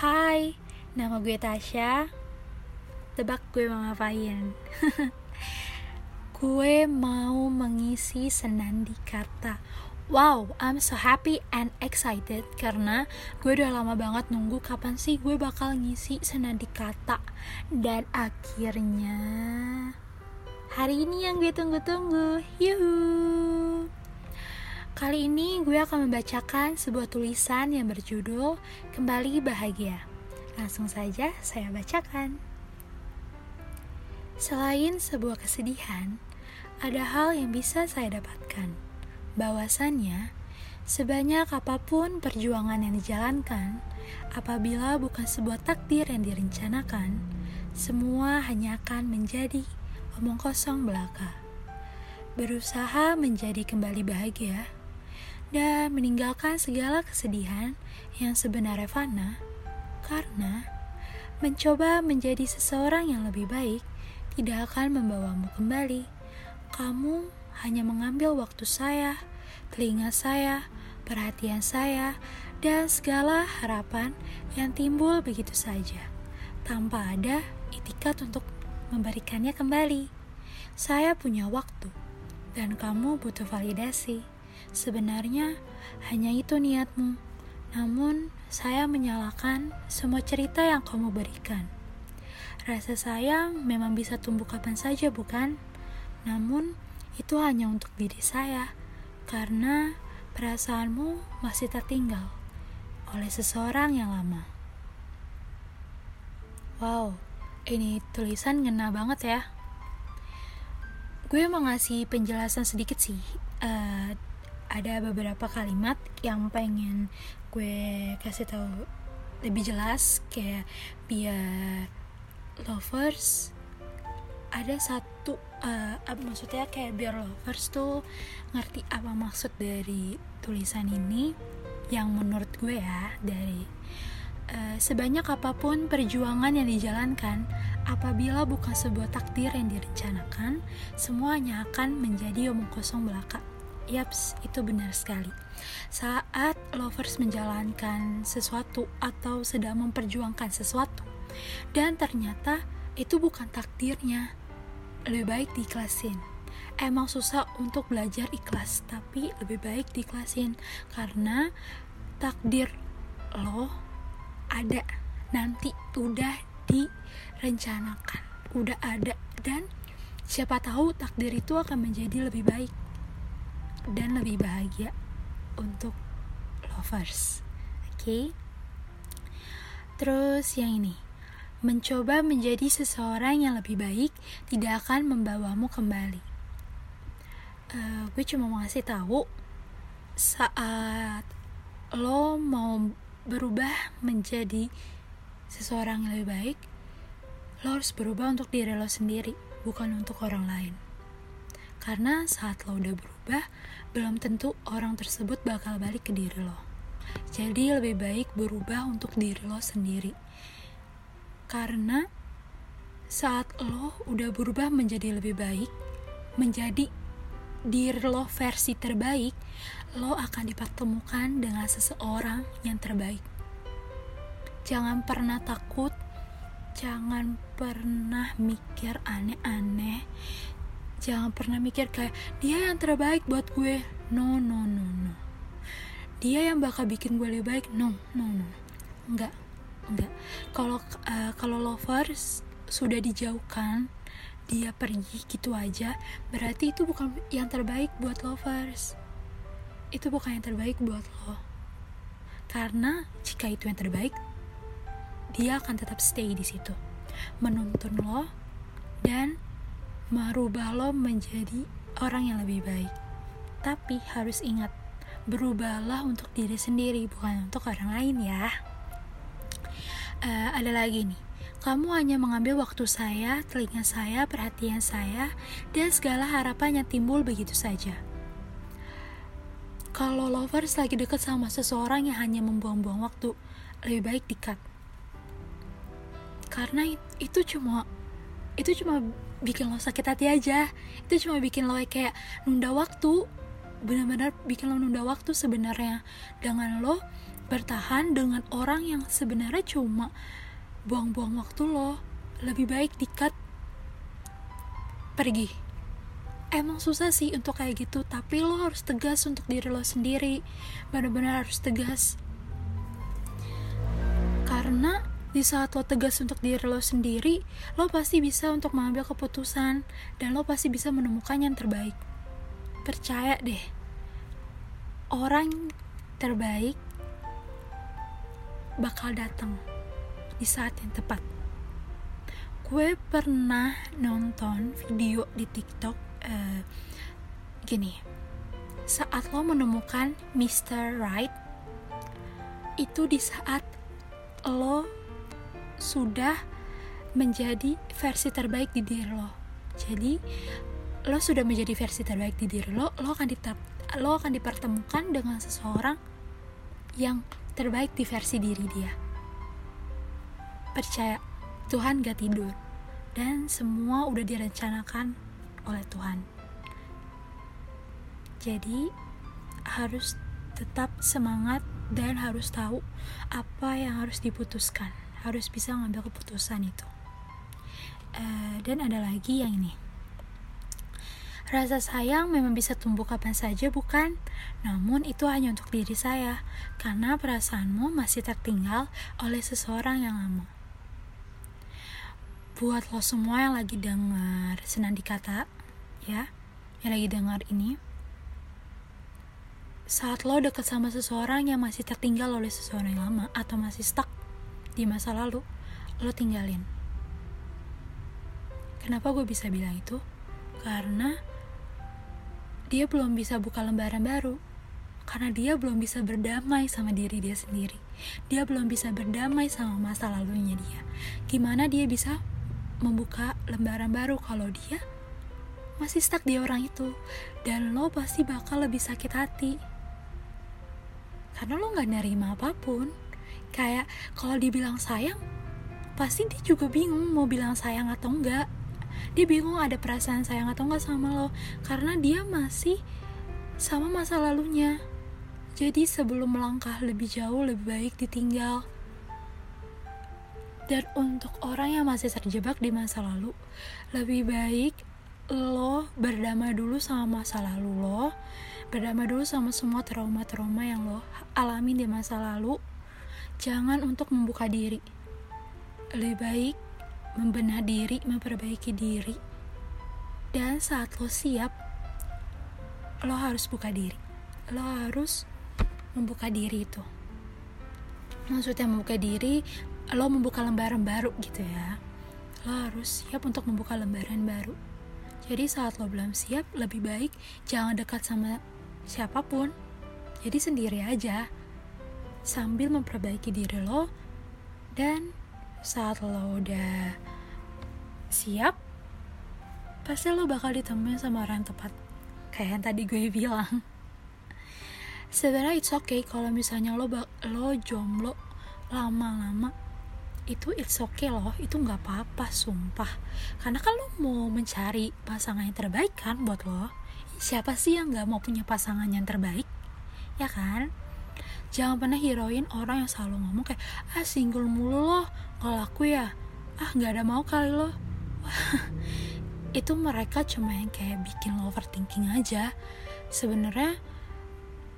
Hai, nama gue Tasya Tebak gue mau ngapain? gue mau mengisi senandi kata Wow, I'm so happy and excited karena gue udah lama banget nunggu kapan sih gue bakal ngisi senandi kata Dan akhirnya hari ini yang gue tunggu-tunggu. Yuhuu Kali ini gue akan membacakan sebuah tulisan yang berjudul Kembali Bahagia. Langsung saja saya bacakan. Selain sebuah kesedihan, ada hal yang bisa saya dapatkan. Bahwasannya, sebanyak apa pun perjuangan yang dijalankan, apabila bukan sebuah takdir yang direncanakan, semua hanya akan menjadi omong kosong belaka. Berusaha menjadi kembali bahagia dan meninggalkan segala kesedihan yang sebenarnya fana karena mencoba menjadi seseorang yang lebih baik tidak akan membawamu kembali. Kamu hanya mengambil waktu saya, telinga saya, perhatian saya, dan segala harapan yang timbul begitu saja, tanpa ada itikat untuk memberikannya kembali. Saya punya waktu, dan kamu butuh validasi. Sebenarnya hanya itu niatmu, namun saya menyalahkan semua cerita yang kamu berikan. Rasa sayang memang bisa tumbuh kapan saja, bukan? Namun itu hanya untuk diri saya, karena perasaanmu masih tertinggal oleh seseorang yang lama. Wow, ini tulisan ngena banget ya. Gue mau ngasih penjelasan sedikit sih. Uh, ada beberapa kalimat yang pengen gue kasih tahu lebih jelas kayak biar lovers. Ada satu uh, maksudnya kayak biar lovers tuh ngerti apa maksud dari tulisan ini? Yang menurut gue ya dari uh, sebanyak apa pun perjuangan yang dijalankan apabila bukan sebuah takdir yang direncanakan semuanya akan menjadi omong kosong belaka Yaps, itu benar sekali. Saat lovers menjalankan sesuatu atau sedang memperjuangkan sesuatu, dan ternyata itu bukan takdirnya, lebih baik diikhlasin. Emang susah untuk belajar ikhlas, tapi lebih baik diikhlasin karena takdir lo ada nanti udah direncanakan, udah ada dan siapa tahu takdir itu akan menjadi lebih baik dan lebih bahagia untuk lovers. Oke. Okay? Terus yang ini, mencoba menjadi seseorang yang lebih baik tidak akan membawamu kembali. Uh, gue cuma mau ngasih tahu saat lo mau berubah menjadi seseorang yang lebih baik, lo harus berubah untuk diri lo sendiri, bukan untuk orang lain. Karena saat lo udah berubah, belum tentu orang tersebut bakal balik ke diri lo. Jadi lebih baik berubah untuk diri lo sendiri. Karena saat lo udah berubah menjadi lebih baik, menjadi diri lo versi terbaik, lo akan dipertemukan dengan seseorang yang terbaik. Jangan pernah takut, jangan pernah mikir aneh-aneh, jangan pernah mikir kayak dia yang terbaik buat gue. No no no no. Dia yang bakal bikin gue lebih baik? No no no. Enggak enggak. Kalau uh, kalau lovers sudah dijauhkan dia pergi gitu aja berarti itu bukan yang terbaik buat lovers. Itu bukan yang terbaik buat lo. Karena jika itu yang terbaik dia akan tetap stay di situ menuntun lo dan merubah lo menjadi orang yang lebih baik. Tapi harus ingat, berubahlah untuk diri sendiri, bukan untuk orang lain ya. Uh, ada lagi nih, kamu hanya mengambil waktu saya, telinga saya, perhatian saya, dan segala harapan yang timbul begitu saja. Kalau lovers lagi deket sama seseorang yang hanya membuang-buang waktu, lebih baik dikat. Karena itu cuma itu cuma bikin lo sakit hati aja. Itu cuma bikin lo kayak nunda waktu. Benar-benar bikin lo nunda waktu sebenarnya. Dengan lo bertahan dengan orang yang sebenarnya cuma buang-buang waktu lo. Lebih baik dikat pergi. Emang susah sih untuk kayak gitu tapi lo harus tegas untuk diri lo sendiri. Benar-benar harus tegas. Karena di saat lo tegas untuk diri lo sendiri lo pasti bisa untuk mengambil keputusan dan lo pasti bisa menemukan yang terbaik percaya deh orang terbaik bakal datang di saat yang tepat. Gue pernah nonton video di TikTok uh, gini. Saat lo menemukan Mr. Right, itu di saat lo sudah menjadi versi terbaik di diri lo. Jadi lo sudah menjadi versi terbaik di diri lo, lo akan ditap, lo akan dipertemukan dengan seseorang yang terbaik di versi diri dia. Percaya, Tuhan gak tidur. Dan semua udah direncanakan oleh Tuhan. Jadi, harus tetap semangat dan harus tahu apa yang harus diputuskan. Harus bisa ngambil keputusan itu. Uh, dan ada lagi yang ini Rasa sayang memang bisa tumbuh kapan saja, bukan? Namun itu hanya untuk diri saya, karena perasaanmu masih tertinggal oleh seseorang yang lama. Buat lo semua yang lagi dengar senang dikata, ya, yang lagi dengar ini, saat lo deket sama seseorang yang masih tertinggal oleh seseorang yang lama atau masih stuck di masa lalu, lo tinggalin. Kenapa gue bisa bilang itu? Karena dia belum bisa buka lembaran baru karena dia belum bisa berdamai sama diri dia sendiri. Dia belum bisa berdamai sama masa lalunya dia. Gimana dia bisa membuka lembaran baru kalau dia masih stuck di orang itu dan lo pasti bakal lebih sakit hati karena lo nggak nerima apa pun kayak kalau dibilang sayang pasti dia juga bingung mau bilang sayang atau enggak. Dia bingung ada perasaan sayang atau enggak sama lo karena dia masih sama masa lalunya. Jadi sebelum melangkah lebih jauh lebih baik ditinggal. Dan untuk orang yang masih terjebak di masa lalu lebih baik lo berdamai dulu sama masa lalu lo berdamai dulu sama semua trauma-trauma yang lo alami di masa lalu jangan untuk membuka diri lebih baik membenah diri, memperbaiki diri. Dan saat lo siap, lo harus buka diri. Lo harus membuka diri itu. Maksudnya membuka diri, lo membuka lembaran baru gitu ya. Lo harus siap untuk membuka lembaran baru. Jadi saat lo belum siap, lebih baik jangan dekat sama siapa pun. Jadi sendiri aja. Sambil memperbaiki diri lo dan saat lo udah siap pasti lo bakal ditemuin sama orang yang tepat. Kayak yang tadi gue bilang. Sebenarnya it's okay kalau misalnya lo lo jomblo lama-lama. Itu it's okay loh. Itu nggak apa-apa sumpah. Karena kan lo mau mencari pasangan yang terbaik kan buat lo. Siapa sih yang nggak mau punya pasangan yang terbaik? Ya kan jangan pernah heroin orang yang selalu ngomong kayak ah single mulu loh kalau aku ya ah nggak ada mau kali loh. Itu mereka cuma yang kayak bikin lo overthinking aja. Sebenarnya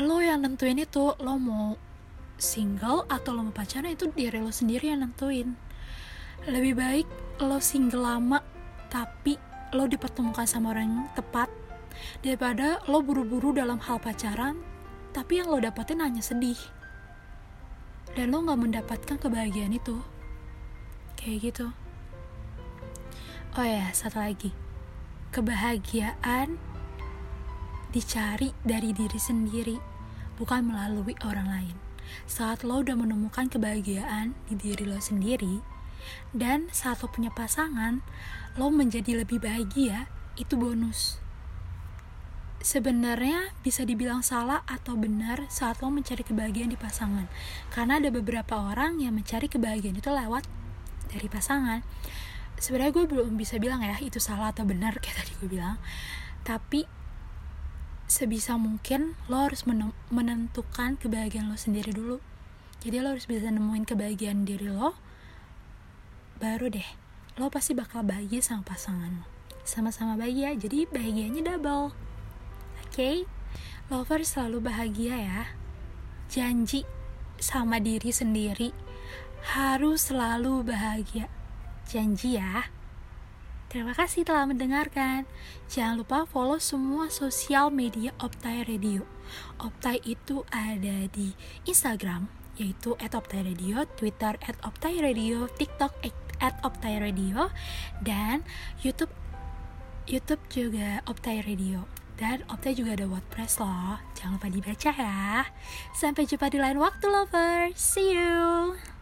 lo yang nentuin itu lo mau single atau lo mau pacaran itu diri lo sendiri yang nentuin. Lebih baik lo single lama tapi lo dipertemukan sama orang yang tepat daripada lo buru-buru dalam hal pacaran tapi yang lo dapetin hanya sedih. Dan lo gak mendapatkan kebahagiaan itu. Kayak gitu. Oh ya satu lagi. Kebahagiaan dicari dari diri sendiri bukan melalui orang lain. Saat lo udah menemukan kebahagiaan di diri lo sendiri dan saat lo punya pasangan lo menjadi lebih bahagia itu bonus sebenarnya bisa dibilang salah atau benar saat lo mencari kebahagiaan di pasangan. Karena ada beberapa orang yang mencari kebahagiaan itu lewat dari pasangan. Sebenarnya gue belum bisa bilang ya itu salah atau benar kayak tadi gue bilang. Tapi sebisa mungkin lo harus menentukan kebahagiaan lo sendiri dulu. Jadi lo harus bisa nemuin kebahagiaan diri lo baru deh lo pasti bakal bahagia sama pasangan lo. Sama-sama bahagia jadi bahagianya double okay? lovers selalu bahagia ya janji sama diri sendiri harus selalu bahagia janji ya Terima kasih telah mendengarkan. Jangan lupa follow semua sosial media Optai Radio. Optai itu ada di Instagram, yaitu @optai_radio, Twitter @optai_radio, TikTok @optai_radio, dan YouTube YouTube juga Optai Radio. Dan Optai juga ada WordPress loh. Jangan lupa dibaca ya. Sampai jumpa di lain waktu lovers. See you.